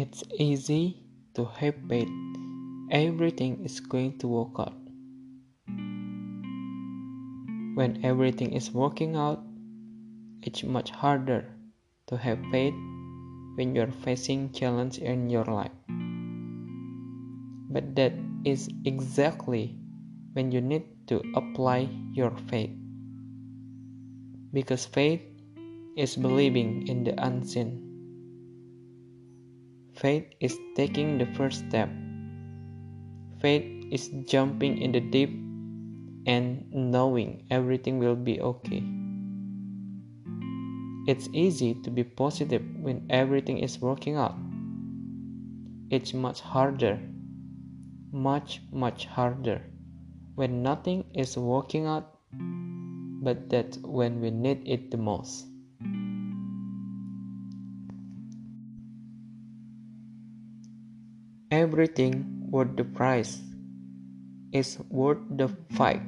It's easy to have faith everything is going to work out. When everything is working out, it's much harder to have faith when you're facing challenge in your life. But that is exactly when you need to apply your faith. Because faith is believing in the unseen. Faith is taking the first step. Faith is jumping in the deep and knowing everything will be okay. It's easy to be positive when everything is working out. It's much harder, much, much harder when nothing is working out, but that's when we need it the most. Everything worth the price is worth the fight.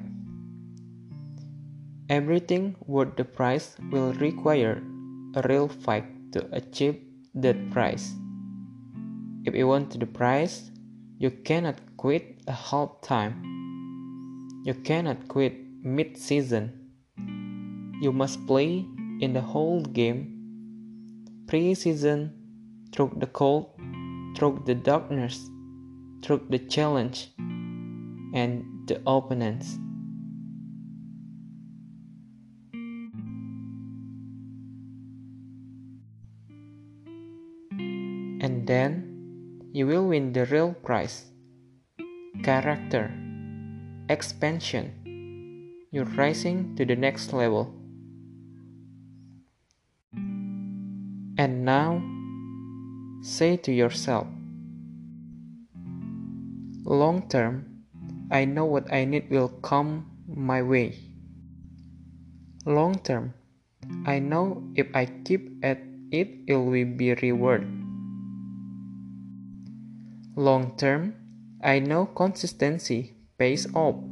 Everything worth the price will require a real fight to achieve that price. If you want the price, you cannot quit a half time. You cannot quit mid season. You must play in the whole game. Pre season, through the cold, through the darkness, through the challenge, and the opponents. And then you will win the real prize character expansion. You're rising to the next level. And now Say to yourself, long term, I know what I need will come my way. Long term, I know if I keep at it, it will be reward. Long term, I know consistency pays off.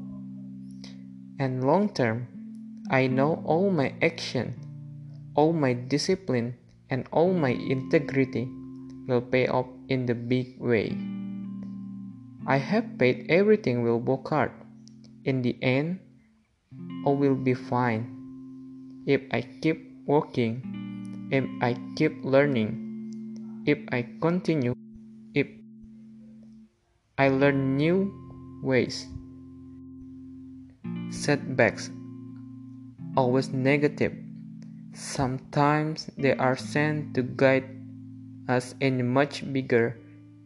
And long term, I know all my action, all my discipline, and all my integrity will pay off in the big way. I have paid everything will work out. In the end, all will be fine. If I keep working, if I keep learning, if I continue, if I learn new ways. Setbacks, always negative. Sometimes they are sent to guide us in much bigger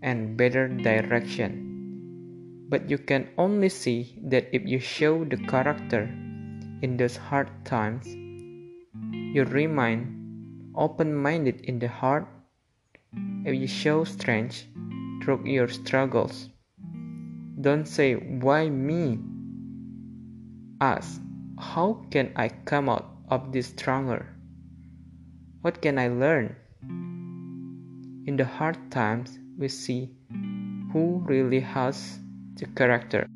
and better direction. But you can only see that if you show the character in those hard times, you remain open minded in the heart, if you show strength through your struggles. Don't say, Why me? Ask, How can I come out of this stronger? What can I learn? In the hard times, we see who really has the character.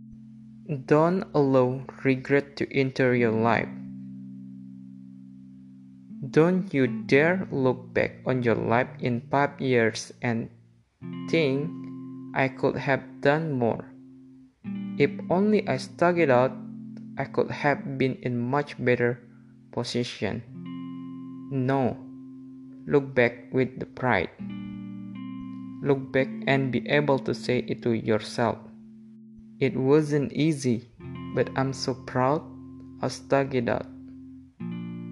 Don't allow regret to enter your life. Don't you dare look back on your life in five years and think I could have done more. If only I stuck it out, I could have been in much better position. No, look back with the pride look back and be able to say it to yourself. It wasn't easy, but I'm so proud I stuck it out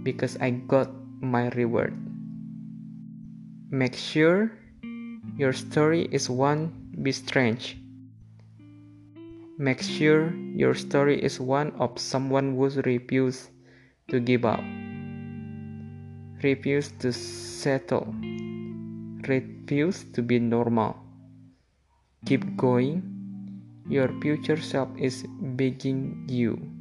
because I got my reward. Make sure your story is one be strange. Make sure your story is one of someone who refused to give up, refused to settle refuse to be normal. Keep going. Your future self is begging you.